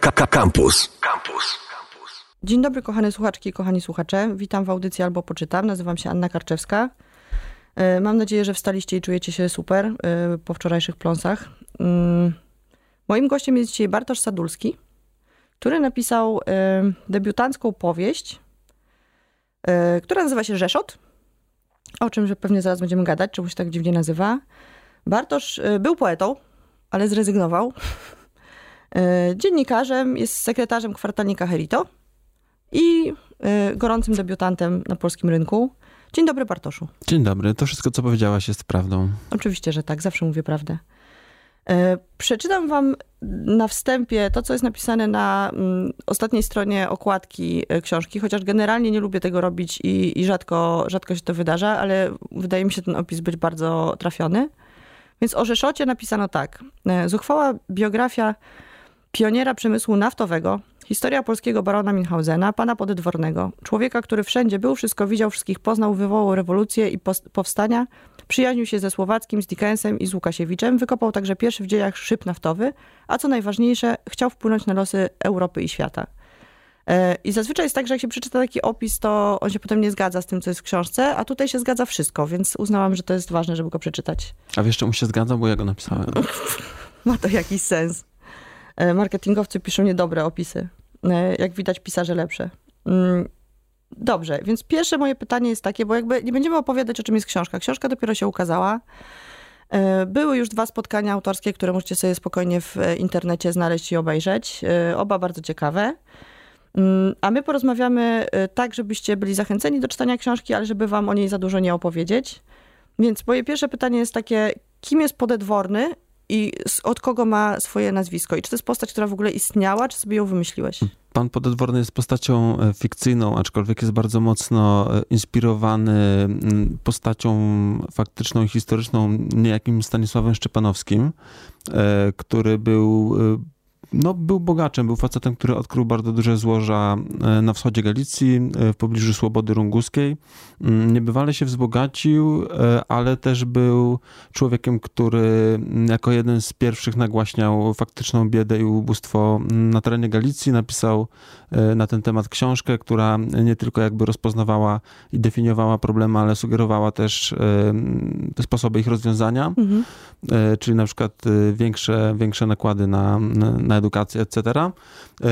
Campus. Campus. Dzień dobry, kochane słuchaczki i kochani słuchacze. Witam w audycji albo poczytam. Nazywam się Anna Karczewska. E, Mam nadzieję, że wstaliście i czujecie się super e, po wczorajszych pląsach. Mm, Moim gościem jest dzisiaj Bartosz Sadulski, który napisał e, debiutancką powieść, która nazywa się Rzeszot, o czym że pewnie zaraz będziemy gadać, czemu się tak dziwnie nazywa. Bartosz był poetą, ale zrezygnował. E, Dziennikarzem, jest sekretarzem kwartalnika Herito i e, gorącym debiutantem na polskim rynku. Dzień dobry, Bartoszu. Dzień dobry. To wszystko, co powiedziałaś, jest prawdą. Oczywiście, że tak, zawsze mówię prawdę. E, Przeczytam wam na wstępie to, co jest napisane na mm, ostatniej stronie okładki książki, chociaż generalnie nie lubię tego robić i, i rzadko, rzadko się to wydarza, ale wydaje mi się ten opis być bardzo trafiony. Więc o Rzeszocie napisano tak. Zuchwała biografia pioniera przemysłu naftowego, historia polskiego barona Minhausena, pana podedwornego, człowieka, który wszędzie był, wszystko widział, wszystkich poznał, wywołał rewolucję i powstania, przyjaźnił się ze Słowackim, z Dickensem i z Łukasiewiczem, wykopał także pierwszy w dziejach szyb naftowy, a co najważniejsze, chciał wpłynąć na losy Europy i świata. E, I zazwyczaj jest tak, że jak się przeczyta taki opis, to on się potem nie zgadza z tym, co jest w książce, a tutaj się zgadza wszystko, więc uznałam, że to jest ważne, żeby go przeczytać. A wiesz, czemu się zgadzam, bo ja go napisałem. Ma to jakiś sens. E, Marketingowcy piszą niedobre opisy. E, Jak widać, pisarze lepsze. Mm, Dobrze, więc pierwsze moje pytanie jest takie, bo jakby nie będziemy opowiadać, o czym jest książka. Książka dopiero się ukazała. E, Były już dwa spotkania autorskie, które możecie sobie spokojnie w internecie znaleźć i obejrzeć. Oba bardzo ciekawe. Mm, A my porozmawiamy tak, żebyście byli zachęceni do czytania książki, ale żeby wam o niej za dużo nie opowiedzieć. Więc moje pierwsze pytanie jest takie, kim jest Podedworny i od kogo ma swoje nazwisko? I czy to jest postać, która w ogóle istniała, czy sobie ją wymyśliłeś? Pan Podedworny jest postacią e, fikcyjną, aczkolwiek jest bardzo mocno e, inspirowany postacią faktyczną i historyczną, niejakim Stanisławem Szczepanowskim, e, który był, no, był bogaczem, był facetem, który odkrył bardzo duże złoża e, na wschodzie Galicji, e, w pobliżu Słobody Runguskiej. Mm, Niebywale się wzbogacił, e, ale też był człowiekiem, który mm, jako jeden z pierwszych nagłaśniał faktyczną biedę i ubóstwo mm, na terenie Galicji. Napisał na ten temat książkę, która nie tylko jakby rozpoznawała i definiowała problemy, ale sugerowała też sposoby ich rozwiązania, Mhm. czyli na przykład większe, większe nakłady na, na, na edukację, etc.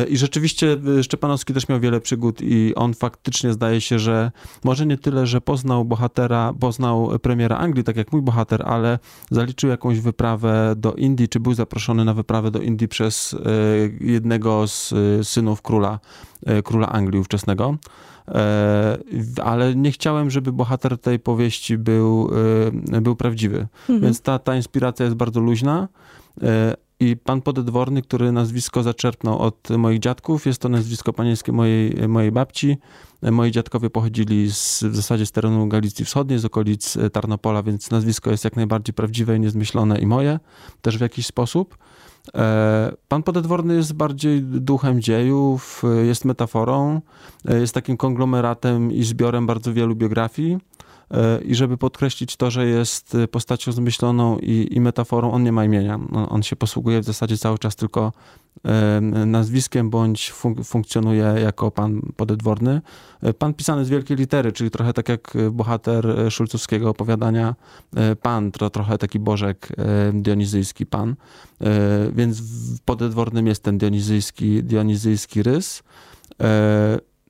I rzeczywiście e, Szczepanowski też miał wiele przygód i on faktycznie zdaje się, że może nie tyle, że poznał bohatera, poznał premiera Anglii, tak jak mój bohater, ale zaliczył jakąś wyprawę do Indii, czy był zaproszony na wyprawę do Indii przez e, jednego z e, synów króla, króla Anglii ówczesnego. Ale nie chciałem, żeby bohater tej powieści był, był prawdziwy. Mhm. Więc ta, ta inspiracja jest bardzo luźna. I pan Podedworny, który nazwisko zaczerpnął od moich dziadków, jest to nazwisko panieńskie mojej, mojej babci. Moi dziadkowie pochodzili z, w zasadzie z terenu Galicji Wschodniej, z okolic e, Tarnopola, więc nazwisko jest jak najbardziej prawdziwe i niezmyślone i moje, też w jakiś sposób. E, Pan Podedworny jest bardziej duchem dziejów, e, jest metaforą, jest takim konglomeratem i zbiorem bardzo wielu biografii. E, I żeby podkreślić to, że jest e, postacią zmyśloną i, i metaforą, on nie ma imienia. On, on się posługuje w zasadzie cały czas tylko e, nazwiskiem, bądź fun- funkcjonuje jako pan podedworny. Pan pisany z wielkiej litery, czyli trochę tak jak bohater szulcowskiego opowiadania pan, to trochę taki bożek dionizyjski pan. Więc w podedwornym jest ten dionizyjski, dionizyjski rys.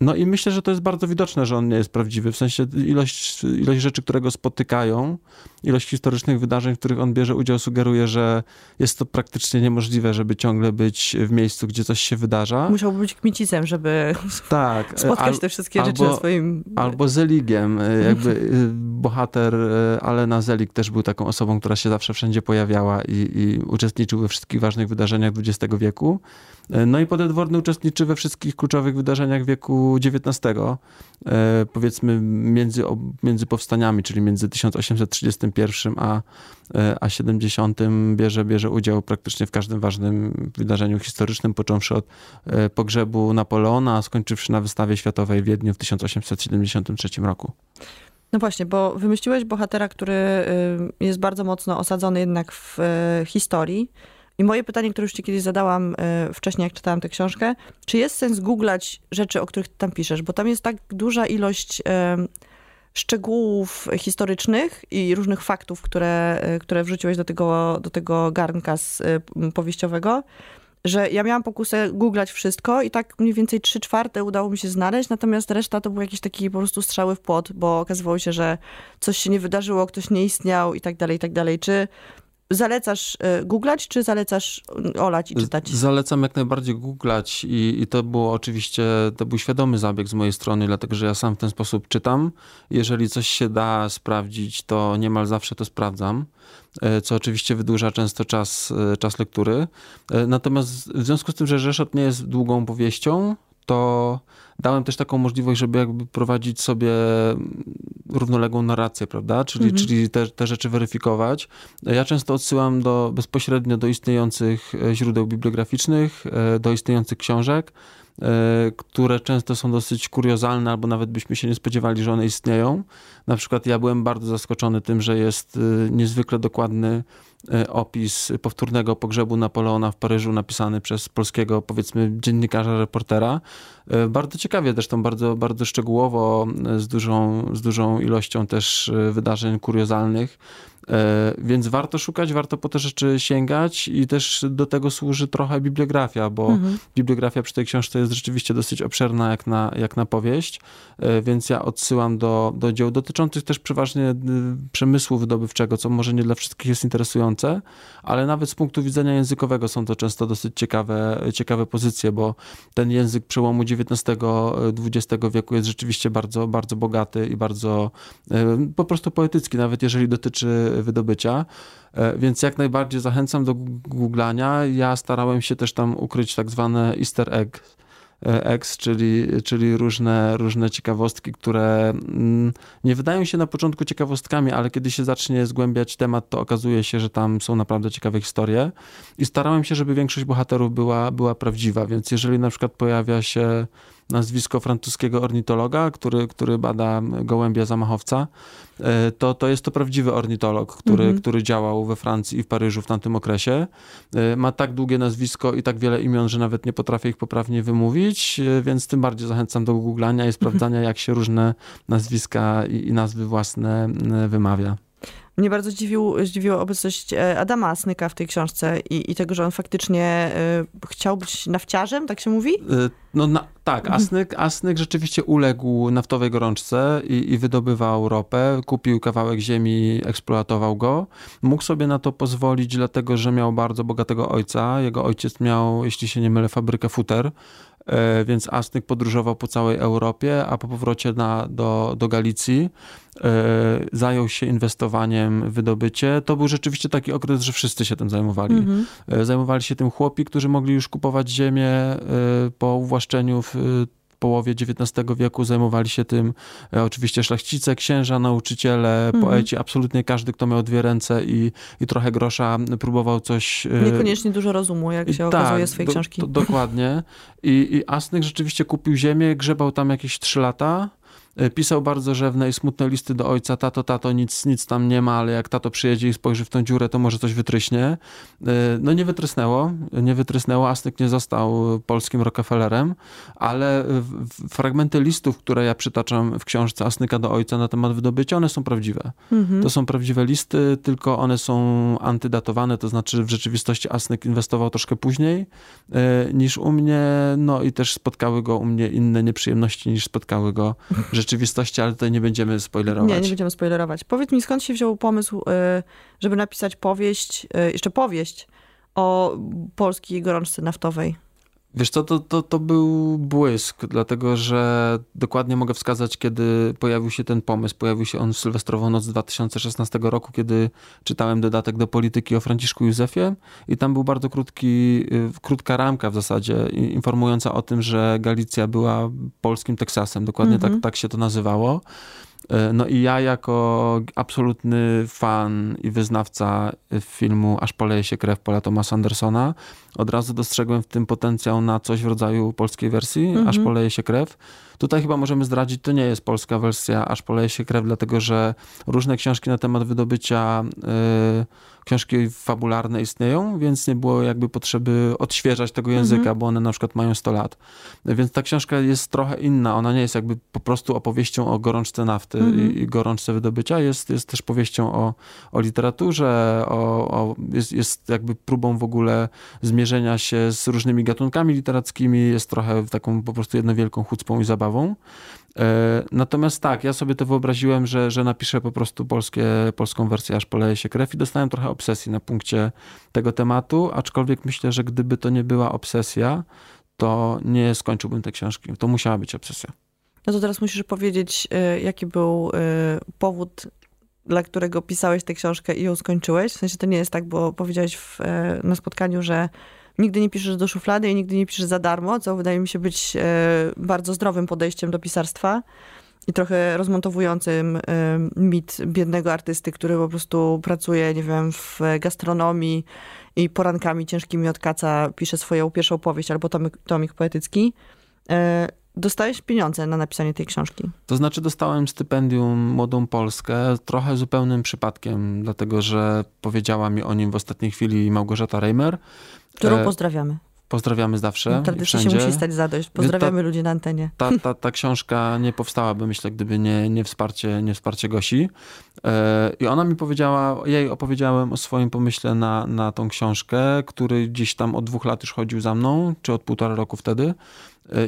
E, No i myślę, że to jest bardzo widoczne, że on nie jest prawdziwy. W sensie ilość, ilość rzeczy, które go spotykają, ilość historycznych wydarzeń, w których on bierze udział, sugeruje, że jest to praktycznie niemożliwe, żeby ciągle być w miejscu, gdzie coś się wydarza. Musiałby być kmicicem, żeby Tak. spotkać al- te wszystkie rzeczy na albo- swoim... Albo Zeligiem. y, Jakby y, bohater y, Alena Zelig też był taką osobą, która się zawsze wszędzie pojawiała i, i uczestniczył we wszystkich ważnych wydarzeniach XX wieku. No i Podedworny uczestniczy we wszystkich kluczowych wydarzeniach wieku XIX. y, Powiedzmy między, między powstaniami, czyli między 1831 a, y, a 70 bierze, bierze udział praktycznie w każdym ważnym wydarzeniu historycznym, począwszy od y, pogrzebu Napoleona, a skończywszy na wystawie światowej w Wiedniu w 1873 roku. No właśnie, bo wymyśliłeś bohatera, który y, jest bardzo mocno osadzony jednak w historii. I moje pytanie, które już ci kiedyś zadałam y, wcześniej, jak czytałam tę książkę, czy jest sens googlać rzeczy, o których tam piszesz? Bo tam jest tak duża ilość y, szczegółów historycznych i różnych faktów, które, y, które wrzuciłeś do tego, do tego garnka z, powieściowego, że ja miałam pokusę googlać wszystko i tak mniej więcej trzy czwarte udało mi się znaleźć, natomiast reszta to były jakieś takie po prostu strzały w płot, bo okazywało się, że coś się nie wydarzyło, ktoś nie istniał i tak dalej, i tak dalej. Czy zalecasz y, googlać, czy zalecasz olać i czytać? Zalecam jak najbardziej googlać i, i to było oczywiście, to był świadomy zabieg z mojej strony, dlatego że ja sam w ten sposób czytam. Jeżeli coś się da sprawdzić, to niemal zawsze to sprawdzam. E, co oczywiście wydłuża często czas, e, czas lektury. E, natomiast w związku z tym, że Rzeszot nie jest długą powieścią, to dałem też taką możliwość, żeby jakby prowadzić sobie równoległą narrację, prawda? Czyli, mhm. czyli te, te rzeczy weryfikować. Ja często odsyłam do, bezpośrednio do istniejących źródeł bibliograficznych, do istniejących książek, które często są dosyć kuriozalne, albo nawet byśmy się nie spodziewali, że one istnieją. Na przykład ja byłem bardzo zaskoczony tym, że jest y, niezwykle dokładny y, opis powtórnego pogrzebu Napoleona w Paryżu napisany przez polskiego, powiedzmy, dziennikarza, reportera. Bardzo ciekawie, zresztą bardzo, bardzo szczegółowo, z dużą, z dużą ilością też wydarzeń kuriozalnych. Więc warto szukać, warto po te rzeczy sięgać i też do tego służy trochę bibliografia, bo mhm. bibliografia przy tej książce jest rzeczywiście dosyć obszerna jak na, jak na powieść, więc ja odsyłam do, do dzieł dotyczących też przeważnie y, przemysłu wydobywczego, co może nie dla wszystkich jest interesujące, ale nawet z punktu widzenia językowego są to często dosyć ciekawe, ciekawe pozycje, bo ten język przełomu XIX-XX wieku jest rzeczywiście bardzo, bardzo bogaty i bardzo po prostu poetycki, nawet jeżeli dotyczy wydobycia. E, więc jak najbardziej zachęcam do googlania. Ja starałem się też tam ukryć tak zwane easter egg, X, czyli, czyli różne, różne ciekawostki, które mm, nie wydają się na początku ciekawostkami, ale kiedy się zacznie zgłębiać temat, to okazuje się, że tam są naprawdę ciekawe historie. I starałem się, żeby większość bohaterów była, była prawdziwa, więc jeżeli na przykład pojawia się nazwisko francuskiego ornitologa, który, który bada gołębia zamachowca, e, to, to jest to prawdziwy ornitolog, który, mhm. który działał we Francji i w Paryżu w tamtym okresie. E, ma tak długie nazwisko i tak wiele imion, że nawet nie potrafię ich poprawnie wymówić, e, więc tym bardziej zachęcam do googlania i sprawdzania, jak się różne nazwiska i, i nazwy własne wymawia. Mnie bardzo zdziwił, zdziwiła obecność e, Adama Asnyka w tej książce i, i tego, że on faktycznie y, chciał być nafciarzem, tak się mówi? E, no na, tak, mhm. Asnyk, Asnyk rzeczywiście uległ naftowej gorączce i, i wydobywał ropę, kupił kawałek ziemi, eksploatował go. Mógł sobie na to pozwolić, dlatego że miał bardzo bogatego ojca. Jego ojciec miał, jeśli się nie mylę, fabrykę futer więc Asnyk podróżował po całej Europie, a po powrocie na, do, do Galicji e, zajął się inwestowaniem w wydobycie. To był rzeczywiście taki okres, że wszyscy się tym zajmowali. Mhm. E, zajmowali się tym chłopi, którzy mogli już kupować ziemię po uwłaszczeniu w połowie XIX wieku zajmowali się tym e, oczywiście szlachcice, księża, nauczyciele, mhm. poeci, absolutnie każdy, kto miał dwie ręce i, i trochę grosza, próbował coś... E, Niekoniecznie dużo rozumu, jak się tak, okazuje swojej do, książki. Do, dokładnie. I, I Asnyk rzeczywiście kupił ziemię, grzebał tam jakieś trzy lata, pisał bardzo rzewne i smutne listy do ojca, tato, tato, nic, nic tam nie ma, ale jak tato przyjedzie i spojrzy w tą dziurę, to może coś wytryśnie. E, no nie wytrysnęło, nie wytrysnęło, Astyk nie został polskim Rockefellerem, ale fragmenty listów, które ja przytaczam w książce Asnyka do ojca na temat wydobycia, one są prawdziwe. Mhm. To są prawdziwe listy, tylko one są antydatowane, to znaczy w rzeczywistości Asnyk inwestował troszkę później e, niż u mnie, no i też spotkały go u mnie inne nieprzyjemności niż spotkały go rzeczywistości, ale tutaj nie będziemy spoilerować. Nie, nie będziemy spoilerować. Powiedz mi, skąd się wziął pomysł, y, żeby napisać powieść, y, jeszcze powieść o polskiej gorączce naftowej? Wiesz co, to, to, to był błysk, dlatego że dokładnie mogę wskazać, kiedy pojawił się ten pomysł. Pojawił się on w Sylwestrową Noc 2016 roku, kiedy czytałem dodatek do polityki o Franciszku Józefie i tam był bardzo krótki, y, krótka ramka w zasadzie informująca o tym, że Galicja była polskim Teksasem. Dokładnie tak, mhm. tak się to nazywało. E, no i ja jako absolutny fan i wyznawca filmu Aż poleje się krew Paula Thomasa Andersona od razu dostrzegłem w tym potencjał na coś w rodzaju polskiej wersji. Aż poleje się krew. Tutaj chyba możemy zdradzić, to nie jest polska wersja Aż poleje się krew, dlatego że różne książki na temat wydobycia yy, książki fabularne istnieją, więc nie było jakby potrzeby odświeżać tego języka, mhm. bo one na przykład mają 100 lat. Więc ta książka jest trochę inna. Ona nie jest jakby po prostu opowieścią o gorączce nafty mhm. i, i gorączce wydobycia. Jest, jest też powieścią o, o literaturze, o, o, jest, jest jakby próbą w ogóle zmierzenia się z różnymi gatunkami literackimi. Jest trochę taką po prostu jedną wielką chucpą i zabawą. E, natomiast tak, ja sobie to wyobraziłem, że, że napiszę po prostu polskie, polską wersję, aż poleje się krew i dostałem trochę obsesji na punkcie tego tematu, aczkolwiek myślę, że gdyby to nie była obsesja, to nie skończyłbym tej książki. To musiała być obsesja. No to teraz musisz powiedzieć, e, jaki był e, powód, dla którego pisałeś tę książkę i ją skończyłeś. W sensie to nie jest tak, bo powiedziałeś w, na spotkaniu, że nigdy nie piszesz do szuflady i nigdy nie piszesz za darmo, co wydaje mi się być bardzo zdrowym podejściem do pisarstwa i trochę rozmontowującym mit biednego artysty, który po prostu pracuje, nie wiem, w gastronomii i porankami ciężkimi od kaca pisze swoją pierwszą powieść albo tomik, tomik poetycki. E, dostałeś pieniądze na napisanie tej książki? To znaczy dostałem stypendium Młodą Polskę, trochę zupełnym przypadkiem, dlatego że powiedziała mi o nim w ostatniej chwili Małgorzata Reimer. Którą e, pozdrawiamy. Pozdrawiamy zawsze. Tradycji się musi stać zadość. Pozdrawiamy ta, ludzi na antenie. Ta, ta, ta książka nie powstałaby, myślę, gdyby nie, nie, wsparcie, nie wsparcie Gosi. E, I ona mi powiedziała, jej opowiedziałem o swoim pomyśle na, na tą książkę, który gdzieś tam od dwóch lat już chodził za mną, czy od półtora roku wtedy.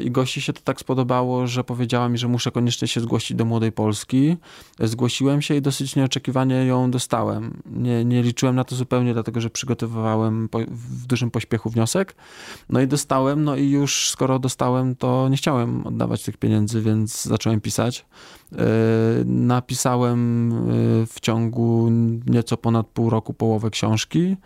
I gości się to tak spodobało, że powiedziała mi, że muszę koniecznie się zgłosić do Młodej Polski. Zgłosiłem się i dosyć nieoczekiwanie ją dostałem. Nie, nie liczyłem na to zupełnie, dlatego że przygotowywałem w dużym pośpiechu wniosek. No i dostałem, no i już skoro dostałem, to nie chciałem oddawać tych pieniędzy, więc zacząłem pisać. E, napisałem e, w ciągu nieco ponad pół roku połowę książki.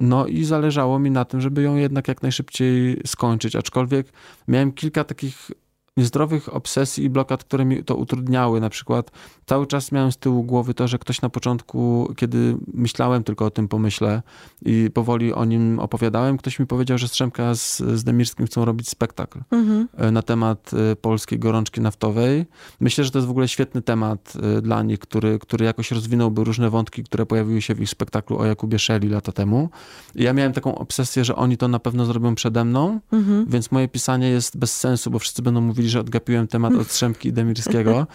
No i zależało mi na tym, żeby ją jednak jak najszybciej skończyć, aczkolwiek miałem kilka takich niezdrowych obsesji i blokad, które mi to utrudniały. Na przykład cały czas miałem z tyłu głowy to, że ktoś na początku, kiedy myślałem tylko o tym pomyśle i powoli o nim opowiadałem, ktoś mi powiedział, że Strzemka z, z Demirskim chcą robić spektakl mhm. E, na temat e, polskiej gorączki naftowej. Myślę, że to jest w ogóle świetny temat e, dla nich, który, który jakoś rozwinąłby różne wątki, które pojawiły się w ich spektaklu o Jakubie Szeli lata temu. I ja miałem taką obsesję, że oni to na pewno zrobią przede mną, mhm. więc moje pisanie jest bez sensu, bo wszyscy będą mówili, że odgapiłem temat od Strzemki i Demirskiego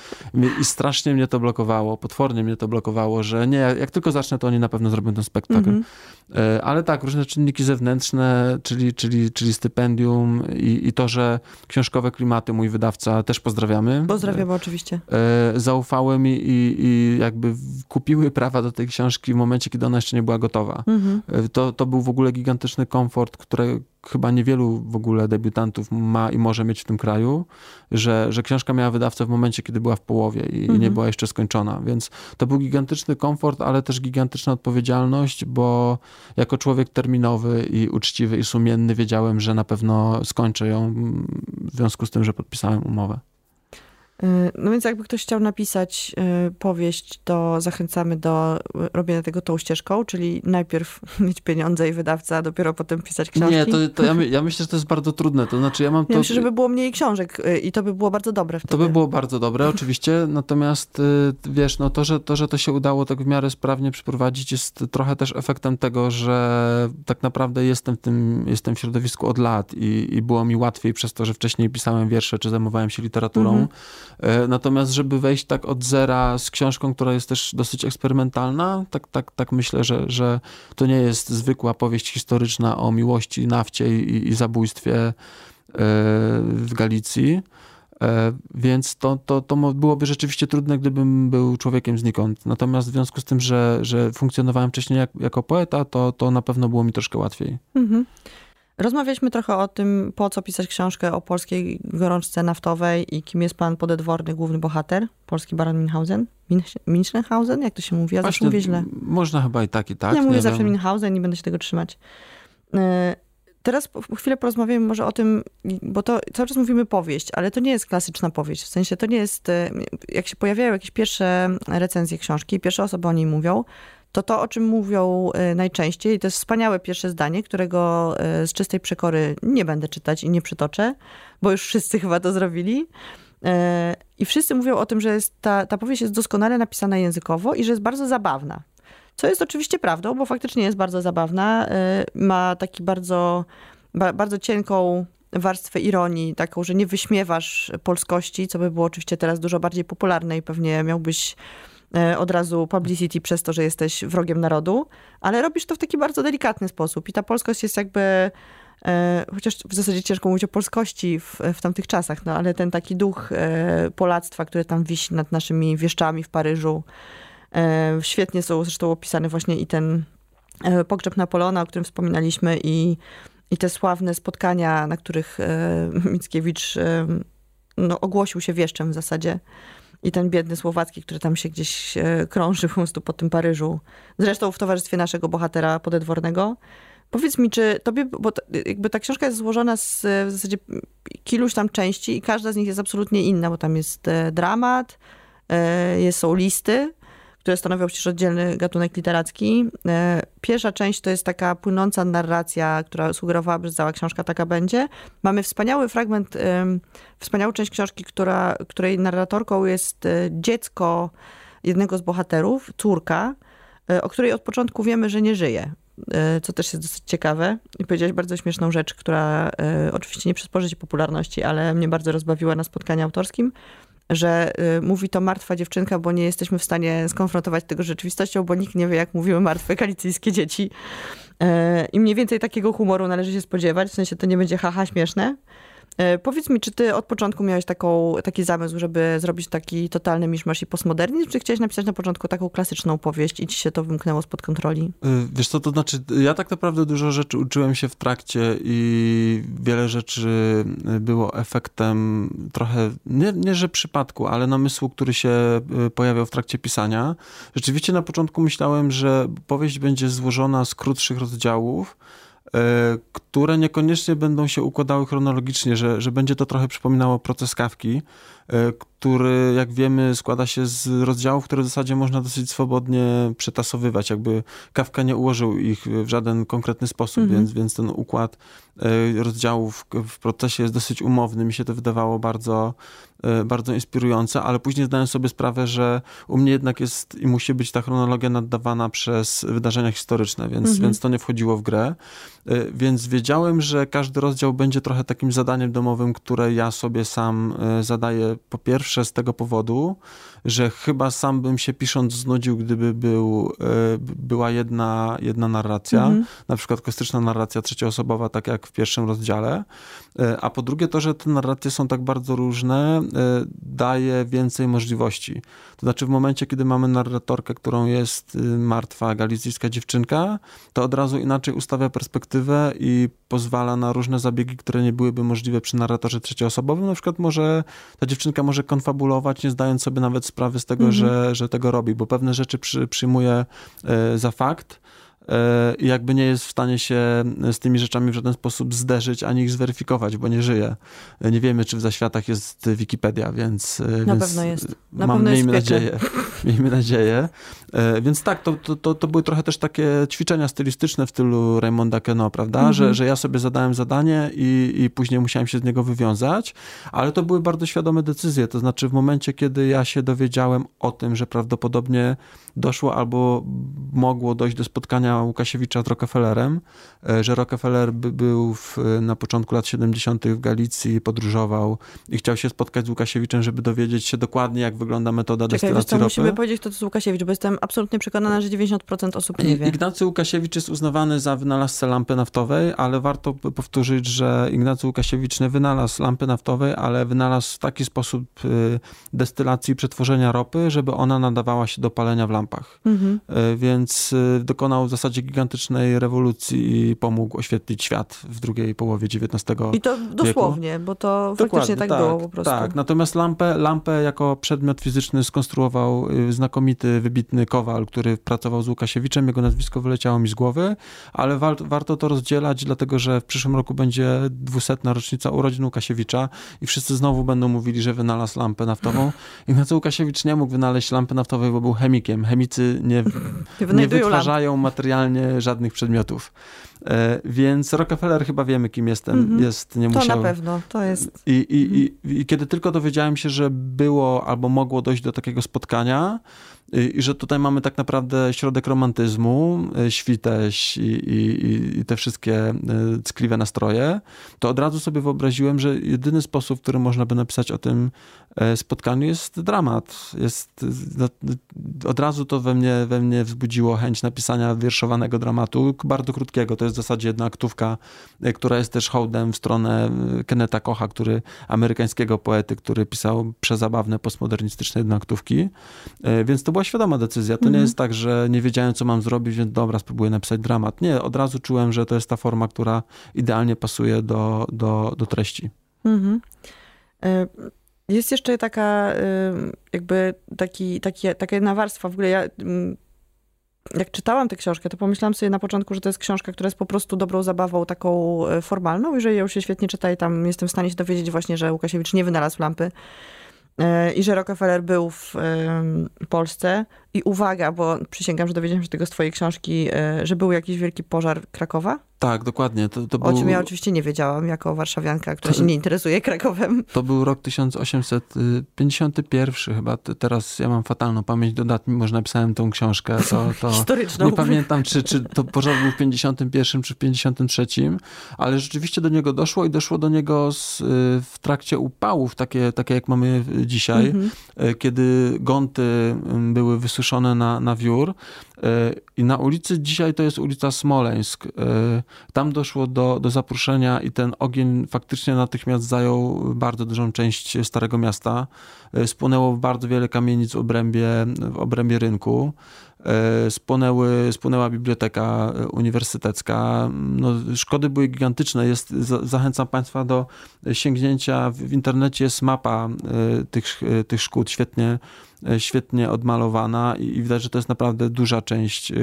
i strasznie mnie to blokowało, potwornie mnie to blokowało, że nie, jak tylko zacznę, to oni na pewno zrobią ten spektakl. Mm -hmm. Ale tak, różne czynniki zewnętrzne, czyli, czyli, czyli stypendium i, i to, że książkowe klimaty, mój wydawca, też pozdrawiamy. Pozdrawiamy oczywiście. E, zaufały mi i, i jakby kupiły prawa do tej książki w momencie, kiedy ona jeszcze nie była gotowa. Mm -hmm. To, to był w ogóle gigantyczny komfort, który, chyba niewielu w ogóle debiutantów ma i może mieć w tym kraju, że, że książka miała wydawcę w momencie, kiedy była w połowie i, mhm. nie była jeszcze skończona. Więc to był gigantyczny komfort, ale też gigantyczna odpowiedzialność, bo jako człowiek terminowy i uczciwy i sumienny wiedziałem, że na pewno skończę ją w związku z tym, że podpisałem umowę. Y, no więc jakby ktoś chciał napisać y, powieść, to zachęcamy do robienia tego tą ścieżką, czyli najpierw mieć pieniądze i wydawca, a dopiero potem pisać książki. Nie, to, to ja, my, ja, myślę, że to jest bardzo trudne. To znaczy ja mam to... Ja myślę, żeby było mniej książek y, i to by było bardzo dobre wtedy. To by było bardzo dobre, oczywiście, natomiast wiesz, no to że, to, że to się udało tak w miarę sprawnie przeprowadzić jest trochę też efektem tego, że tak naprawdę jestem w tym, jestem w środowisku od lat i, i było mi łatwiej przez to, że wcześniej pisałem wiersze, czy zajmowałem się literaturą. Mhm natomiast, żeby wejść tak od zera z książką, która jest też dosyć eksperymentalna, tak, tak, tak myślę, że, że to nie jest zwykła powieść historyczna o miłości, nafcie i, i zabójstwie e, w Galicji. E, więc to, to, to byłoby rzeczywiście trudne, gdybym był człowiekiem znikąd. Natomiast w związku z tym, że, że funkcjonowałem wcześniej jak, jako poeta, to, to na pewno było mi troszkę łatwiej. Mhm. Rozmawialiśmy trochę o tym, po co pisać książkę o polskiej gorączce naftowej i kim jest pan podedworny główny bohater, polski baron Minhausen. Minchenhausen? Jak to się mówi? Ja Właśnie, zawsze mówię źle. Można chyba i tak, i tak. Ja mówię zawsze wiem. Minhausen i będę się tego trzymać. E, teraz chwilę porozmawiamy może o tym, bo to cały czas mówimy powieść, ale to nie jest klasyczna powieść. W sensie to nie jest, e, jak się pojawiają jakieś pierwsze recenzje książki, pierwsze osoby o niej mówią, to to, o czym mówią e, najczęściej, to jest wspaniałe pierwsze zdanie, którego e, z czystej przekory nie będę czytać i nie przytoczę, bo już wszyscy chyba to zrobili. E, I wszyscy mówią o tym, że jest ta, ta powieść jest doskonale napisana językowo i że jest bardzo zabawna. Co jest oczywiście prawdą, bo faktycznie jest bardzo zabawna. Ma taki bardzo, bardzo cienką warstwę ironii, taką, że nie wyśmiewasz polskości, co by było oczywiście teraz dużo bardziej popularne i pewnie miałbyś od razu publicity przez to, że jesteś wrogiem narodu, ale robisz to w taki bardzo delikatny sposób i ta polskość jest jakby e, chociaż w zasadzie ciężko mówić o polskości w, w tamtych czasach, no ale ten taki duch e, polactwa, który tam wisi nad naszymi wieszczami w Paryżu, świetnie są zresztą opisane właśnie i ten pogrzeb Napoleona, o którym wspominaliśmy i i te sławne spotkania, na których e, Mickiewicz e, no, ogłosił się wieszczem w zasadzie. I ten biedny Słowacki, który tam się gdzieś e, krąży po prostu po tym Paryżu. Zresztą w towarzystwie naszego bohatera podedwornego. Powiedz mi, czy tobie, bo jakby ta książka jest złożona z w zasadzie kiluś tam części i każda z nich jest absolutnie inna, bo tam jest dramat, jest, są listy, które stanowią przecież oddzielny gatunek literacki. E, pierwsza część to jest taka płynąca narracja, która sugerowała, że cała książka taka będzie. Mamy wspaniały fragment, wspaniałą część książki, która, której narratorką jest e, dziecko jednego z bohaterów, córka, e, o której od początku wiemy, że nie żyje co też jest dosyć ciekawe. I powiedziałeś bardzo śmieszną rzecz, która oczywiście nie przysporzy ci popularności, ale mnie bardzo rozbawiła na spotkaniu autorskim że y, mówi to martwa dziewczynka, bo nie jesteśmy w stanie skonfrontować tego z rzeczywistością, bo nikt nie wie, jak mówiły martwe galicyjskie dzieci. Y, I mniej więcej takiego humoru należy się spodziewać, w sensie to nie będzie haha śmieszne, E, powiedz mi, czy ty od początku miałeś taką, taki zamysł, żeby zrobić taki totalny miszmasz i postmodernizm, czy chciałeś napisać na początku taką klasyczną powieść i ci się to wymknęło spod kontroli? E, wiesz co, to znaczy, ja tak naprawdę dużo rzeczy uczyłem się w trakcie i wiele rzeczy było efektem trochę, nie, nie że przypadku, ale namysłu, który się e, pojawiał w trakcie pisania. Rzeczywiście na początku myślałem, że powieść będzie złożona z krótszych rozdziałów, E, które niekoniecznie będą się układały chronologicznie, że, że będzie to trochę przypominało proces kawki, e, który, jak wiemy, składa się z rozdziałów, które w zasadzie można dosyć swobodnie przetasowywać. Jakby Kawka nie ułożył ich w żaden konkretny sposób, mhm. więc, więc ten układ e, rozdziałów w procesie jest dosyć umowny. Mi się to wydawało bardzo, bardzo inspirujące, ale później zdałem sobie sprawę, że u mnie jednak jest i musi być ta chronologia naddawana przez wydarzenia historyczne, więc, mhm. więc to nie wchodziło w grę. E, więc wiedziałem, że każdy rozdział będzie trochę takim zadaniem domowym, które ja sobie sam e, zadaję po pierwsze z tego powodu, że chyba sam bym się pisząc znudził, gdyby był, e, była jedna, jedna narracja, mhm. na przykład kostyczna narracja trzecioosobowa, tak jak w pierwszym rozdziale, a po drugie to, że te narracje są tak bardzo różne, daje więcej możliwości. To znaczy w momencie, kiedy mamy narratorkę, którą jest martwa galicyjska dziewczynka, to od razu inaczej ustawia perspektywę i pozwala na różne zabiegi, które nie byłyby możliwe przy narratorze trzecioosobowym. Na przykład może ta dziewczynka może konfabulować, nie zdając sobie nawet sprawy z tego, mhm. że, że tego robi, bo pewne rzeczy przy, przyjmuje e, za fakt, jakby nie jest w stanie się z tymi rzeczami w żaden sposób zderzyć, ani ich zweryfikować, bo nie żyje. E, nie wiemy, czy w zaświatach jest Wikipedia, więc... E, Na więc pewno jest. Na mam, pewno miejmy jest nadzieję. Miejmy nadzieję. Więc tak, to, to, to były trochę też takie ćwiczenia stylistyczne w stylu Raymonda Keno, prawda? Mhm. Że, że ja sobie zadałem zadanie i, i później musiałem się z niego wywiązać, ale to były bardzo świadome decyzje. To znaczy w momencie, kiedy ja się dowiedziałem o tym, że prawdopodobnie doszło albo mogło dojść do spotkania Łukasiewicza z Rockefellerem, e, że Rockefeller by był w, na początku lat 70. w Galicji, podróżował i chciał się spotkać z Łukasiewiczem, żeby dowiedzieć się dokładnie, jak wygląda metoda Czekaj, destylacji ropy. musimy powiedzieć, to jest Łukasiewicz, bo jestem absolutnie przekonana, że 90% osób nie wie. Ignacy Łukasiewicz jest uznawany za wynalazcę lampy naftowej, ale warto powtórzyć, że Ignacy Łukasiewicz nie wynalazł lampy naftowej, ale wynalazł w taki sposób y, destylacji i przetworzenia ropy, żeby ona nadawała się do palenia w lampie lampach. Mhm. E, więc e, dokonał w zasadzie gigantycznej rewolucji i pomógł oświetlić świat w drugiej połowie XIX I to dosłownie, wieku. bo to Dokładnie, faktycznie tak, tak, było po prostu. Tak, natomiast lampę, lampę jako przedmiot fizyczny skonstruował y, znakomity, wybitny kowal, który pracował z Łukasiewiczem. Jego nazwisko wyleciało mi z głowy, ale wa warto to rozdzielać, dlatego że w przyszłym roku będzie dwusetna rocznica urodzin Łukasiewicza i wszyscy znowu będą mówili, że wynalazł lampę naftową. Ignacy Łukasiewicz nie mógł wynaleźć lampy naftowej, bo był chemikiem chemicy nie, nie wytwarzają materialnie żadnych przedmiotów. E, więc Rockefeller chyba wiemy, kim jestem. Mm -hmm. Jest, nie to musiał. na pewno, to jest. I, i, i, I kiedy tylko dowiedziałem się, że było albo mogło dojść do takiego spotkania, i, że tutaj mamy tak naprawdę środek romantyzmu, e, świteś i, te wszystkie e, ckliwe nastroje, to od razu sobie wyobraziłem, że jedyny sposób, w którym można by napisać o tym spotkaniu jest dramat. Jest, no, od razu to we mnie, we mnie wzbudziło chęć napisania wierszowanego dramatu, bardzo krótkiego. To jest w zasadzie jedna aktówka, która jest też hołdem w stronę Kenneta Kocha, który, amerykańskiego poety, który pisał przezabawne, postmodernistyczne jednoaktówki. Więc to była świadoma decyzja. To nie mhm. jest tak, że nie wiedziałem, co mam zrobić, więc dobra, spróbuję napisać dramat. Nie, od razu czułem, że to jest ta forma, która idealnie pasuje do, do, do treści. Mhm. E, jest jeszcze taka, e, jakby taki, taki, taka jedna warstwa. W ogóle ja mm, jak czytałam tę książkę, to pomyślałam sobie na początku, że to jest książka, która jest po prostu dobrą zabawą taką e, formalną i że ją się świetnie czyta i tam jestem w stanie się dowiedzieć właśnie, że Łukasiewicz nie wynalazł lampy E, i że Rockefeller był w Polsce. I uwaga, bo przysięgam, że dowiedziałem się tego z twojej książki, e, że był jakiś wielki pożar Krakowa. Tak, dokładnie. To, to o czym ja oczywiście nie wiedziałam, jako warszawianka, która to, się nie interesuje Krakowem. To był rok 1851 chyba. Teraz ja mam fatalną pamięć do dat, mimo że napisałem tą książkę. To, to Historyczną. Nie pamiętam, czy, czy to pożar był w 51 czy w 53, ale rzeczywiście do niego doszło i doszło do niego z, y, w trakcie upałów, takie, takie jak mamy dzisiaj, mhm. Y, kiedy gonty były wysuszone na, na wiór y, i na ulicy, dzisiaj to jest ulica Smoleńsk, tam doszło do, do zapruszenia i ten ogień faktycznie natychmiast zajął bardzo dużą część Starego Miasta. E, spłonęło bardzo wiele kamienic w obrębie, w obrębie rynku. E, spłonęły, spłonęła biblioteka uniwersytecka. No, szkody były gigantyczne. Jest, zachęcam Państwa do sięgnięcia. W internecie jest mapa e, tych, tych szkód, świetnie E, świetnie odmalowana i widać, że to jest naprawdę duża część e,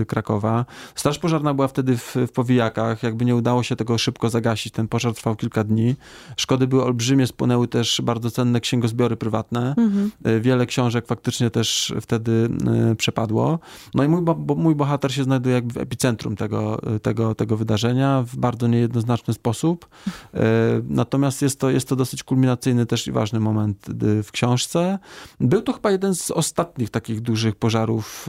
e, Krakowa. Straż pożarna była wtedy w, w powijakach, jakby nie udało się tego szybko zagasić. Ten pożar trwał kilka dni. Szkody były olbrzymie, spłonęły też bardzo cenne księgozbiory prywatne. Mhm. Wiele książek faktycznie też wtedy przepadło. No i mój, bo, mój bohater się znajduje jakby w epicentrum tego, tego, tego wydarzenia w bardzo niejednoznaczny sposób. Natomiast jest to, jest to dosyć kulminacyjny też i ważny moment w książce. Był to chyba jeden z ostatnich takich dużych pożarów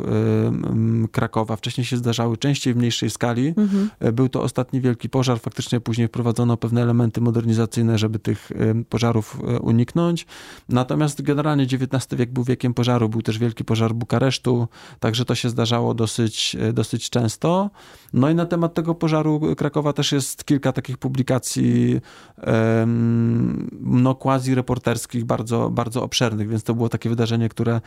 Krakowa. Wcześniej się zdarzały częściej w mniejszej skali. Mhm. E, był to ostatni wielki pożar. Faktycznie później wprowadzono pewne elementy modernizacyjne, żeby tych pożarów e, uniknąć. Natomiast generalnie XIX wiek był wiekiem pożaru. Był też wielki pożar Bukaresztu, także to się zdarzało dosyć, e, dosyć często. No i na temat tego pożaru Krakowa też jest kilka takich publikacji no quasi reporterskich, bardzo, bardzo obszernych, więc to było takie wydarzenie, które e,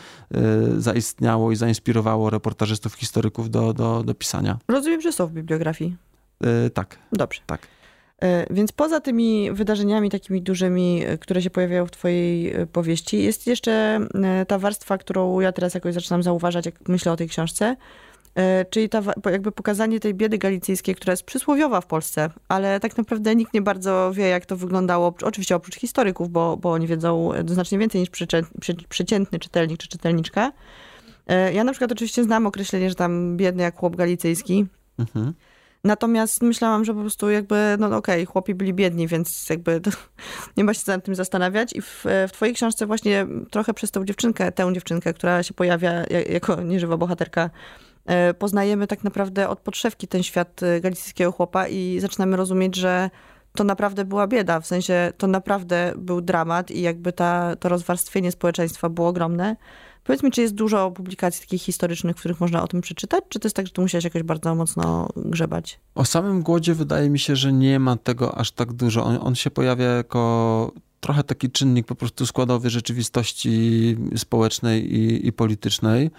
zaistniało i zainspirowało reportażystów, historyków do, do, do pisania. Rozumiem, że są w bibliografii. E, tak. Dobrze. Tak. E, więc poza tymi wydarzeniami takimi dużymi, które się pojawiają w twojej powieści, jest jeszcze ta warstwa, którą ja teraz jakoś zaczynam zauważać, jak myślę o tej książce, czyli ta, jakby pokazanie tej biedy galicyjskiej, która jest przysłowiowa w Polsce, ale tak naprawdę nikt nie bardzo wie, jak to wyglądało, oczywiście oprócz historyków, bo, bo oni wiedzą znacznie więcej niż przeciętny czytelnik czy czytelniczka. E, ja na przykład oczywiście znam określenie, że tam biedny jak chłop galicyjski. Mhm. Natomiast myślałam, że po prostu jakby, no okej, okay, chłopi byli biedni, więc jakby nie ma się nad tym zastanawiać. I w, w twojej książce właśnie trochę przez tą dziewczynkę, tę dziewczynkę, która się pojawia jako nieżywa bohaterka, E, poznajemy tak naprawdę od podszewki ten świat e, galicyjskiego chłopa i zaczynamy rozumieć, że to naprawdę była bieda, w sensie to naprawdę był dramat i jakby ta, to rozwarstwienie społeczeństwa było ogromne. Powiedz mi, czy jest dużo publikacji takich historycznych, w których można o tym przeczytać, czy to jest tak, że tu musiałeś jakoś bardzo mocno grzebać? O samym głodzie wydaje mi się, że nie ma tego aż tak dużo. On, on się pojawia jako trochę taki czynnik po prostu składowy rzeczywistości społecznej i, i, politycznej. E,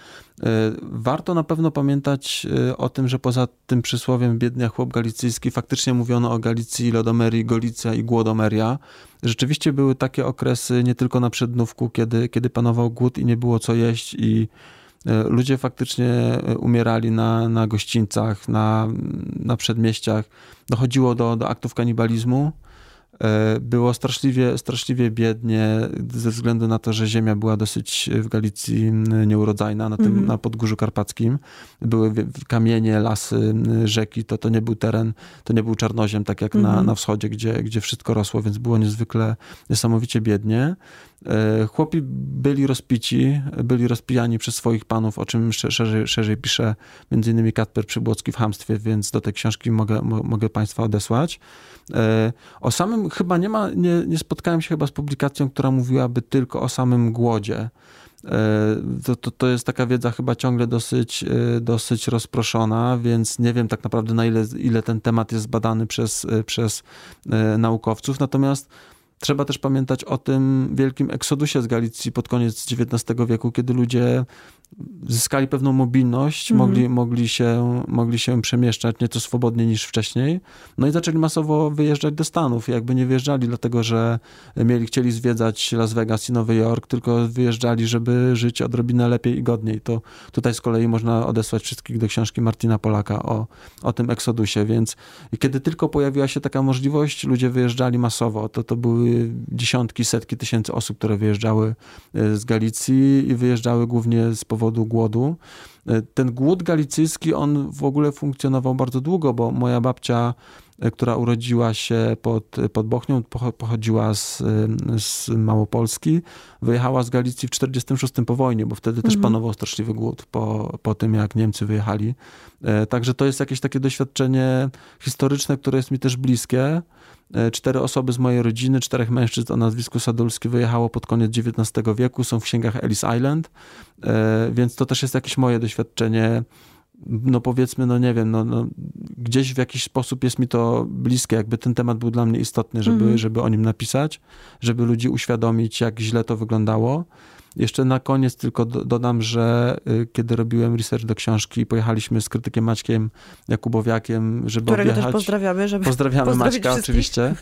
warto na pewno pamiętać e, o tym, że poza tym przysłowiem biedny chłop galicyjski faktycznie mówiono o Galicji, Lodomerii, Golicja i Głodomeria. Rzeczywiście były takie okresy nie tylko na Przednówku, kiedy, kiedy panował głód i nie było co jeść i e, ludzie faktycznie umierali na, na gościńcach, na, na przedmieściach. Dochodziło do, do aktów kanibalizmu. E, było straszliwie, straszliwie biednie ze względu na to, że ziemia była dosyć w Galicji nieurodzajna, na, tym, mm -hmm. na Podgórzu Karpackim. Były kamienie, lasy, rzeki, to, to nie był teren, to nie był czarnoziem, tak jak mm -hmm. na, mhm. na wschodzie, gdzie, gdzie wszystko rosło, więc było niezwykle, niesamowicie biednie. E, chłopi byli rozpici, byli rozpijani przez swoich panów, o czym szerzej, szerzej pisze innymi Katper Przybłocki w Hamstwie, więc do tej książki mogę, mogę Państwa odesłać. E, o samym chyba nie ma, nie, nie spotkałem się chyba z publikacją, która mówiłaby tylko o samym głodzie. E, to, to, to jest taka wiedza chyba ciągle dosyć, dosyć rozproszona, więc nie wiem tak naprawdę na ile, ile ten temat jest zbadany przez, przez naukowców. Natomiast Trzeba też pamiętać o tym wielkim eksodusie z Galicji pod koniec XIX wieku, kiedy ludzie zyskali pewną mobilność, mhm. mogli, mogli, się, mogli się przemieszczać nieco swobodniej niż wcześniej. No i zaczęli masowo wyjeżdżać do Stanów. Jakby nie wyjeżdżali dlatego, że mieli, chcieli zwiedzać Las Vegas i Nowy Jork, tylko wyjeżdżali, żeby żyć odrobinę lepiej i godniej. To tutaj z kolei można odesłać wszystkich do książki Martina Polaka o, o tym eksodusie, więc kiedy tylko pojawiła się taka możliwość, ludzie wyjeżdżali masowo. To, to były dziesiątki, setki tysięcy osób, które wyjeżdżały e, z Galicji i wyjeżdżały głównie z powodu głodu. E, ten głód galicyjski, on w ogóle funkcjonował bardzo długo, bo moja babcia, która urodziła się pod, pod Bochnią, pochodziła z, e, z Małopolski, wyjechała z Galicji w 1946 po wojnie, bo wtedy też mhm. panował straszliwy głód po, po tym, jak Niemcy wyjechali. Także to jest jakieś takie doświadczenie historyczne, które jest mi też bliskie. E, cztery osoby z mojej rodziny, czterech mężczyzn o nazwisku Sadulski wyjechało pod koniec XIX wieku, są w księgach Ellis Island, e, więc to też jest jakieś moje doświadczenie no powiedzmy, no nie wiem, no, no, gdzieś w jakiś sposób jest mi to bliskie, jakby ten temat był dla mnie istotny, żeby, mm. żeby o nim napisać, żeby ludzi uświadomić, jak źle to wyglądało. Jeszcze na koniec tylko dodam, że y, kiedy robiłem research do książki, pojechaliśmy z krytykiem Maćkiem Jakubowiakiem, żeby Którego objechać. też pozdrawiamy, żeby Pozdrawiamy Maćka oczywiście.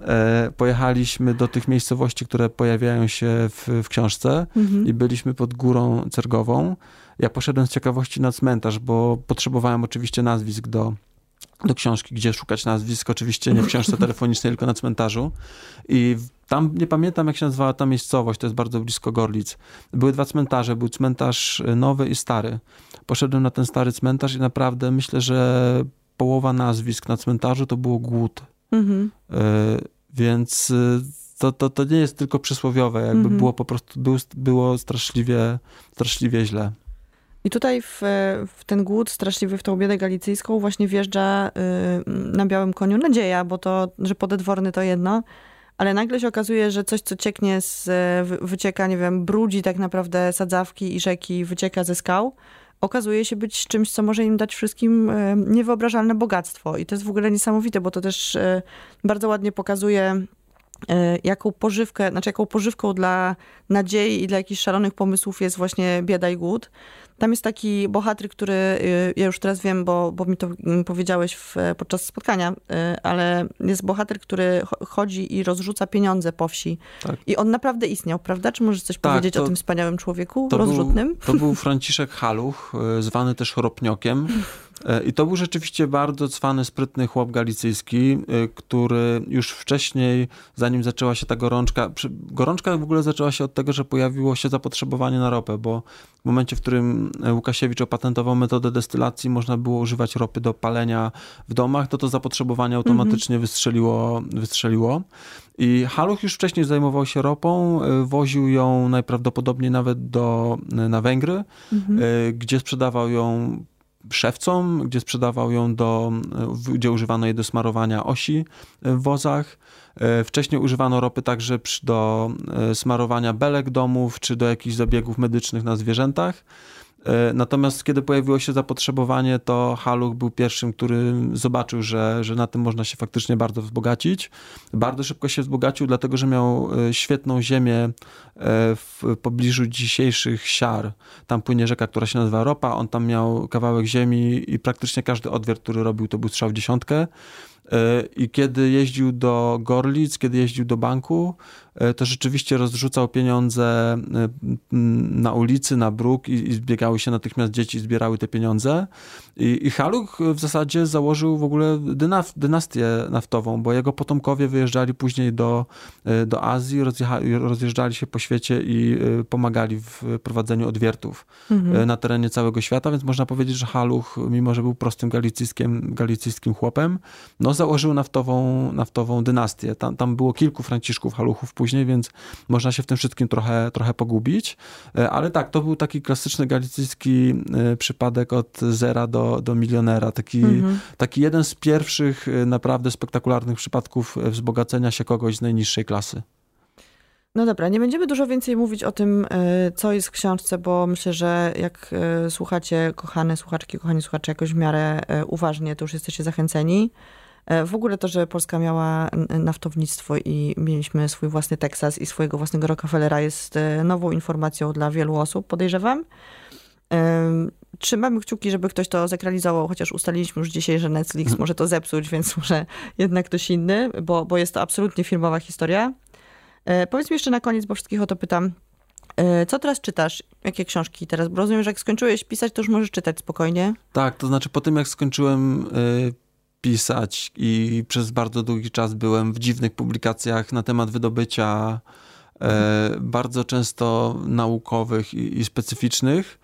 E, pojechaliśmy do tych miejscowości, które pojawiają się w, w książce mhm. i byliśmy pod górą Cergową. Ja poszedłem z ciekawości na cmentarz, bo potrzebowałem oczywiście nazwisk do do książki, gdzie szukać nazwisk, oczywiście nie w książce telefonicznej, tylko na cmentarzu. I tam nie pamiętam, jak się nazywała ta miejscowość, to jest bardzo blisko Gorlic. Były dwa cmentarze, był cmentarz nowy i stary. Poszedłem na ten stary cmentarz i naprawdę myślę, że połowa nazwisk na cmentarzu to było głód. Mhm. Y więc y, to, to, to nie jest tylko przysłowiowe, jakby mhm. było po prostu, było straszliwie, straszliwie źle. I tutaj w, w, ten głód straszliwy, w tą biedę galicyjską właśnie wjeżdża y, na białym koniu nadzieja, bo to, że podedworny to jedno, ale nagle się okazuje, że coś, co cieknie z, wycieka, nie wiem, brudzi tak naprawdę sadzawki i rzeki, wycieka ze skał, okazuje się być czymś, co może im dać wszystkim y, niewyobrażalne bogactwo. I to jest w ogóle niesamowite, bo to też y, bardzo ładnie pokazuje jaką pożywkę, znaczy jaką pożywką dla nadziei i dla jakichś szalonych pomysłów jest właśnie bieda i głód. Tam jest taki bohater, który, y, ja już teraz wiem, bo, bo mi to mm, powiedziałeś w, podczas spotkania, y, ale jest bohater, który chodzi i rozrzuca pieniądze po wsi. Tak. I on naprawdę istniał, prawda? Czy możesz coś tak, powiedzieć to, o tym wspaniałym człowieku to rozrzutnym? Był, to był Franciszek Haluch, y, zwany też Chropniokiem. E, I to był rzeczywiście bardzo cwany, sprytny chłop galicyjski, e, który już wcześniej, zanim zaczęła się ta gorączka, gorączka w ogóle zaczęła się od tego, że pojawiło się zapotrzebowanie na ropę, bo w momencie, w którym Łukasiewicz opatentował metodę destylacji, można było używać ropy do palenia w domach, to to zapotrzebowanie automatycznie mhm. wystrzeliło, wystrzeliło. I Haluch już wcześniej zajmował się ropą, e, woził ją najprawdopodobniej nawet do, na Węgry, mhm. gdzie sprzedawał ją szewcom, gdzie sprzedawał ją do, gdzie używano jej do smarowania osi w wozach. E, wcześniej używano ropy także do e, smarowania belek domów, czy do jakichś zabiegów medycznych na zwierzętach. E, natomiast kiedy pojawiło się zapotrzebowanie, to Haluch był pierwszym, który zobaczył, że, że na tym można się faktycznie bardzo wzbogacić. Bardzo szybko się wzbogacił, dlatego że miał e, świetną ziemię e, w pobliżu dzisiejszych siar. Tam płynie rzeka, która się nazywa Ropa. On tam miał kawałek ziemi i praktycznie każdy odwiert, który robił, to był strzał w dziesiątkę. I kiedy jeździł do Gorlic, kiedy jeździł do banku, E, to rzeczywiście rozrzucał pieniądze e, na ulicy, na bruk i, i zbiegały się natychmiast dzieci, zbierały te pieniądze. I, i Haluch w zasadzie założył w ogóle dynaf, dynastię naftową, bo jego potomkowie wyjeżdżali później do, e, do Azji, rozjeżdżali się po świecie i pomagali w prowadzeniu odwiertów mhm. na terenie całego świata, więc można powiedzieć, że Haluch, mimo że był prostym galicyjskim, galicyjskim chłopem, no założył naftową, naftową dynastię. Tam, tam było kilku Franciszków Haluchów później, więc można się w tym wszystkim trochę, trochę pogubić. E, ale tak, to był taki klasyczny galicyjski e, przypadek od zera do, do milionera. Taki, mhm. taki jeden z pierwszych e, naprawdę spektakularnych przypadków wzbogacenia się kogoś z najniższej klasy. No dobra, nie będziemy dużo więcej mówić o tym, co jest w książce, bo myślę, że jak słuchacie, kochane słuchaczki, kochani słuchacze, jakoś w miarę uważnie, to już jesteście zachęceni. W ogóle to, że Polska miała naftownictwo i mieliśmy swój własny Teksas i swojego własnego Rockefellera jest nową informacją dla wielu osób, podejrzewam. E, trzymamy kciuki, żeby ktoś to zekranizował, chociaż ustaliliśmy już dzisiaj, że Netflix mhm. może to zepsuć, więc może jednak ktoś inny, bo, bo jest to absolutnie filmowa historia. Powiedz mi jeszcze na koniec, bo wszystkich o to pytam. Co teraz czytasz? Jakie książki teraz? Bo rozumiem, że jak skończyłeś pisać, to już możesz czytać spokojnie. Tak, to znaczy po tym jak skończyłem pisać i przez bardzo długi czas byłem w dziwnych publikacjach na temat wydobycia, e, bardzo często naukowych i, i specyficznych.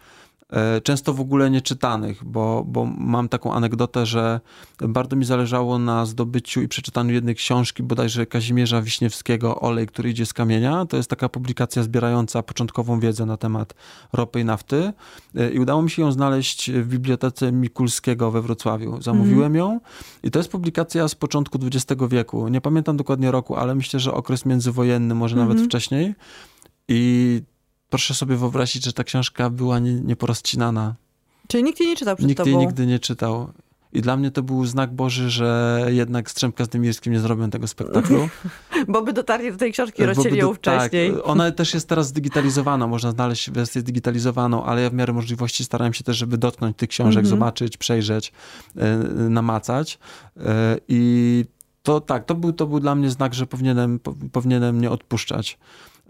E, często w ogóle nieczytanych, bo, bo mam taką anegdotę, że bardzo mi zależało na zdobyciu i przeczytaniu jednej książki, bodajże Kazimierza Wiśniewskiego Olej, który idzie z kamienia. To jest taka publikacja zbierająca początkową wiedzę na temat ropy i nafty e, i udało mi się ją znaleźć w bibliotece Mikulskiego we Wrocławiu. Zamówiłem mm. ją i to jest publikacja z początku XX wieku. Nie pamiętam dokładnie roku, ale myślę, że okres międzywojenny, może mm -hmm. nawet mhm. wcześniej. I proszę sobie wyobrazić, że ta książka była nie, nieporozcinana. Czyli nikt jej nie czytał przed nikt tobą? Nikt jej nigdy nie czytał. I dla mnie to był znak Boży, że jednak Strzemka z Dymirskim nie zrobią tego spektaklu. Bo by dotarli do tej książki, rozcięli ją wcześniej. Tak, ona też jest teraz zdigitalizowana, można znaleźć wersję zdigitalizowaną, ale ja w miarę możliwości starałem się też, żeby dotknąć tych książek, mm -hmm. zobaczyć, przejrzeć, e, namacać. E, I to tak, to był, to był dla mnie znak, że powinienem, powinienem nie odpuszczać.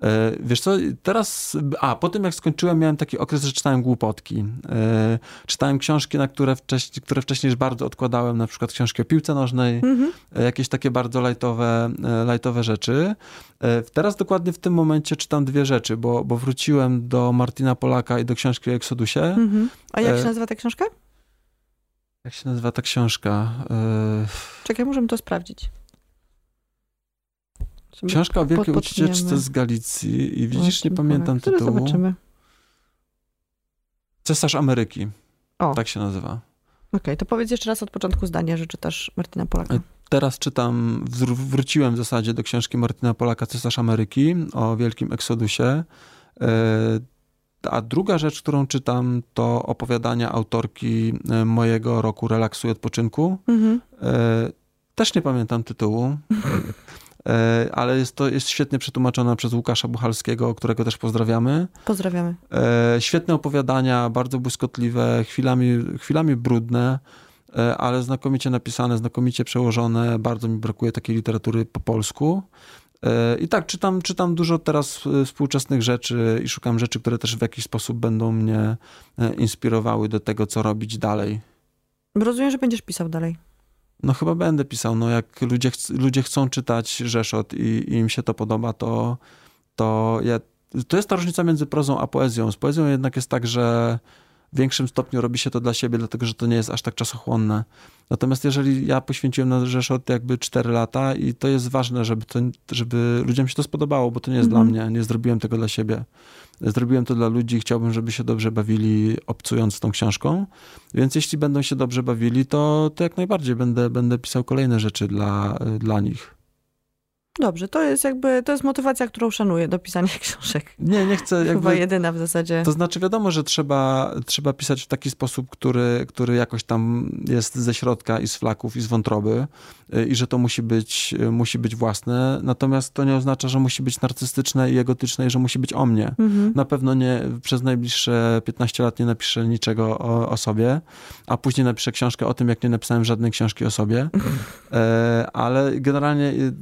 E, wiesz co, teraz, a po tym jak skończyłem, miałem taki okres, że czytałem głupotki. E, czytałem książki, na które wcześniej, które wcześniej już bardzo odkładałem, na przykład książki o piłce nożnej, mhm. E, jakieś takie bardzo lajtowe, lajtowe rzeczy. Teraz dokładnie w tym momencie czytam dwie rzeczy, bo, bo wróciłem do Martina Polaka i do książki o Eksodusie. Mhm. A jak się nazywa ta książka? Jak się nazywa ta książka? Czekaj, możemy to sprawdzić. Książka o wielkiej ucieczce z Galicji i widzisz, nie pamiętam tytułu. zobaczymy. Cesarz Ameryki. O. Tak się nazywa. Okej, okay, to powiedz jeszcze raz od początku zdania, że czytasz Martina Polaka. E, teraz czytam, wróciłem w zasadzie do książki Martina Polaka, Cesarz Ameryki, o wielkim eksodusie. E, a druga rzecz, którą czytam, to opowiadania autorki e, mojego roku relaksu i odpoczynku. Mhm. Też nie pamiętam tytułu. E, ale jest to jest świetnie przetłumaczona przez Łukasza Buchalskiego, którego też pozdrawiamy. Pozdrawiamy. E, świetne opowiadania, bardzo błyskotliwe, chwilami, chwilami brudne, e, ale znakomicie napisane, znakomicie przełożone. Bardzo mi brakuje takiej literatury po polsku. I tak, czytam, czytam dużo teraz współczesnych rzeczy i szukam rzeczy, które też w jakiś sposób będą mnie inspirowały do tego, co robić dalej. Rozumiem, że będziesz pisał dalej. No chyba będę pisał. No jak ludzie, ch ludzie chcą czytać Rzeszot i, i, im się to podoba, to, to ja, to jest ta różnica między prozą a poezją. Z poezją jednak jest tak, że w większym stopniu robi się to dla siebie, dlatego że to nie jest aż tak czasochłonne. Natomiast jeżeli ja poświęciłem na Rzeszot jakby 4 lata i to jest ważne, żeby, to, żeby ludziom się to spodobało, bo to nie jest dla mhm. mnie, nie zrobiłem tego dla siebie. Zrobiłem to dla ludzi, chciałbym, żeby się dobrze bawili obcując tą książką. Więc jeśli będą się dobrze bawili, to, to jak najbardziej będę, będę pisał kolejne rzeczy dla, dla nich. Dobrze, to jest jakby, to jest motywacja, którą szanuję do pisania książek. Nie, nie chcę jakby... Chyba jedyna w zasadzie. To znaczy wiadomo, że trzeba, trzeba pisać w taki sposób, który, który jakoś tam jest ze środka i z flaków i z wątroby y, i że to musi być, y, musi być własne, natomiast to nie oznacza, że musi być narcystyczne i egotyczne i że musi być o mnie. Mhm. Na pewno nie, przez najbliższe 15 lat nie napiszę niczego o, o sobie, a później napiszę książkę o tym, jak nie napisałem żadnej książki o sobie, e, ale generalnie y,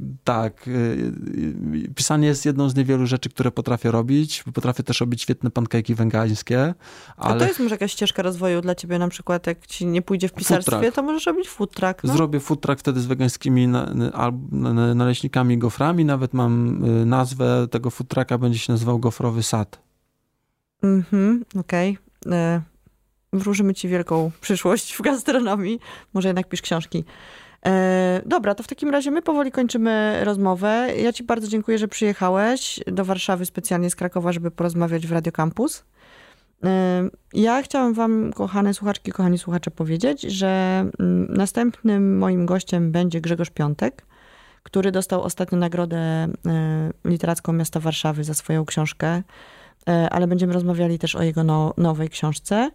tak, Y, y, pisanie jest jedną z niewielu rzeczy, które potrafię robić. Potrafię też robić świetne pankejki węgańskie. Ale... A to jest może jakaś ścieżka rozwoju dla ciebie na przykład, jak ci nie pójdzie w pisarstwie, to możesz robić food truck. No? Zrobię food truck wtedy z wegańskimi naleśnikami, goframi. Nawet mam y, nazwę tego food trucka, będzie się nazywał Gofrowy Sad. Mhm, okej. Okay. E, wróżymy ci wielką przyszłość w gastronomii. Może jednak pisz książki. E, dobra, to w takim razie my powoli kończymy rozmowę. Ja Ci bardzo dziękuję, że przyjechałeś do Warszawy specjalnie z Krakowa, żeby porozmawiać w Radio Campus. E, ja chciałam Wam, kochane słuchaczki, kochani słuchacze, powiedzieć, że mm, następnym moim gościem będzie Grzegorz Piątek, który dostał ostatnio nagrodę e, literacką miasta Warszawy za swoją książkę, ale będziemy rozmawiali też o jego no, nowej książce.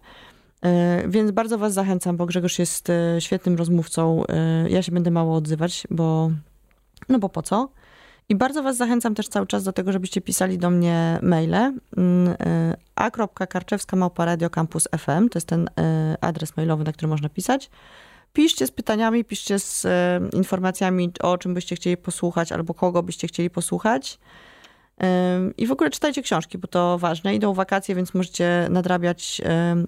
E, więc bardzo Was zachęcam, bo Grzegorz jest e, świetnym rozmówcą. E, ja się będę mało odzywać, bo no bo po co? I bardzo Was zachęcam też cały czas do tego, żebyście pisali do mnie maile mm, a.karczewska.radiocampus.fm to jest ten adres mailowy, na który można pisać. Piszcie z pytaniami, piszcie z informacjami, o czym byście chcieli posłuchać albo kogo byście chcieli posłuchać. I w ogóle czytajcie książki, bo to ważne. Idą wakacje, więc możecie nadrabiać,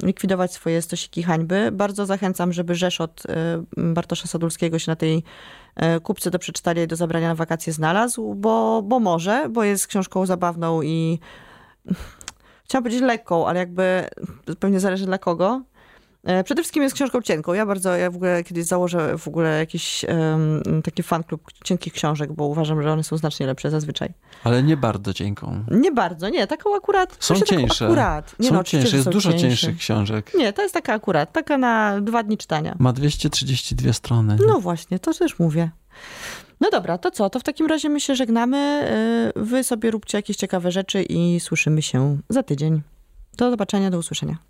likwidować swoje stosiki hańby. Bardzo zachęcam, żeby Rzeszot Bartosza Sadulskiego się na tej e, kupce do przeczytania i do zabrania na wakacje znalazł, bo, bo może, bo jest książką zabawną i chciałam powiedzieć lekką, ale jakby pewnie zależy dla kogo. E, przede wszystkim jest książką cienką. Ja bardzo, ja w ogóle kiedyś założę w ogóle jakiś um, taki fan klub cienkich książek, bo uważam, że one są znacznie lepsze zazwyczaj. Ale nie bardzo cienką. Nie bardzo, nie. Taką akurat. Są cięższe. Akurat. Nie, są no, cięższe, jest dużo cięższe. cięższych książek. Nie, to jest taka akurat, taka na dwa dni czytania. Ma 232 strony. No właśnie, to też mówię. No dobra, to co? To w takim razie my się żegnamy. E, wy sobie róbcie jakieś ciekawe rzeczy i słyszymy się za tydzień. Do zobaczenia, do usłyszenia.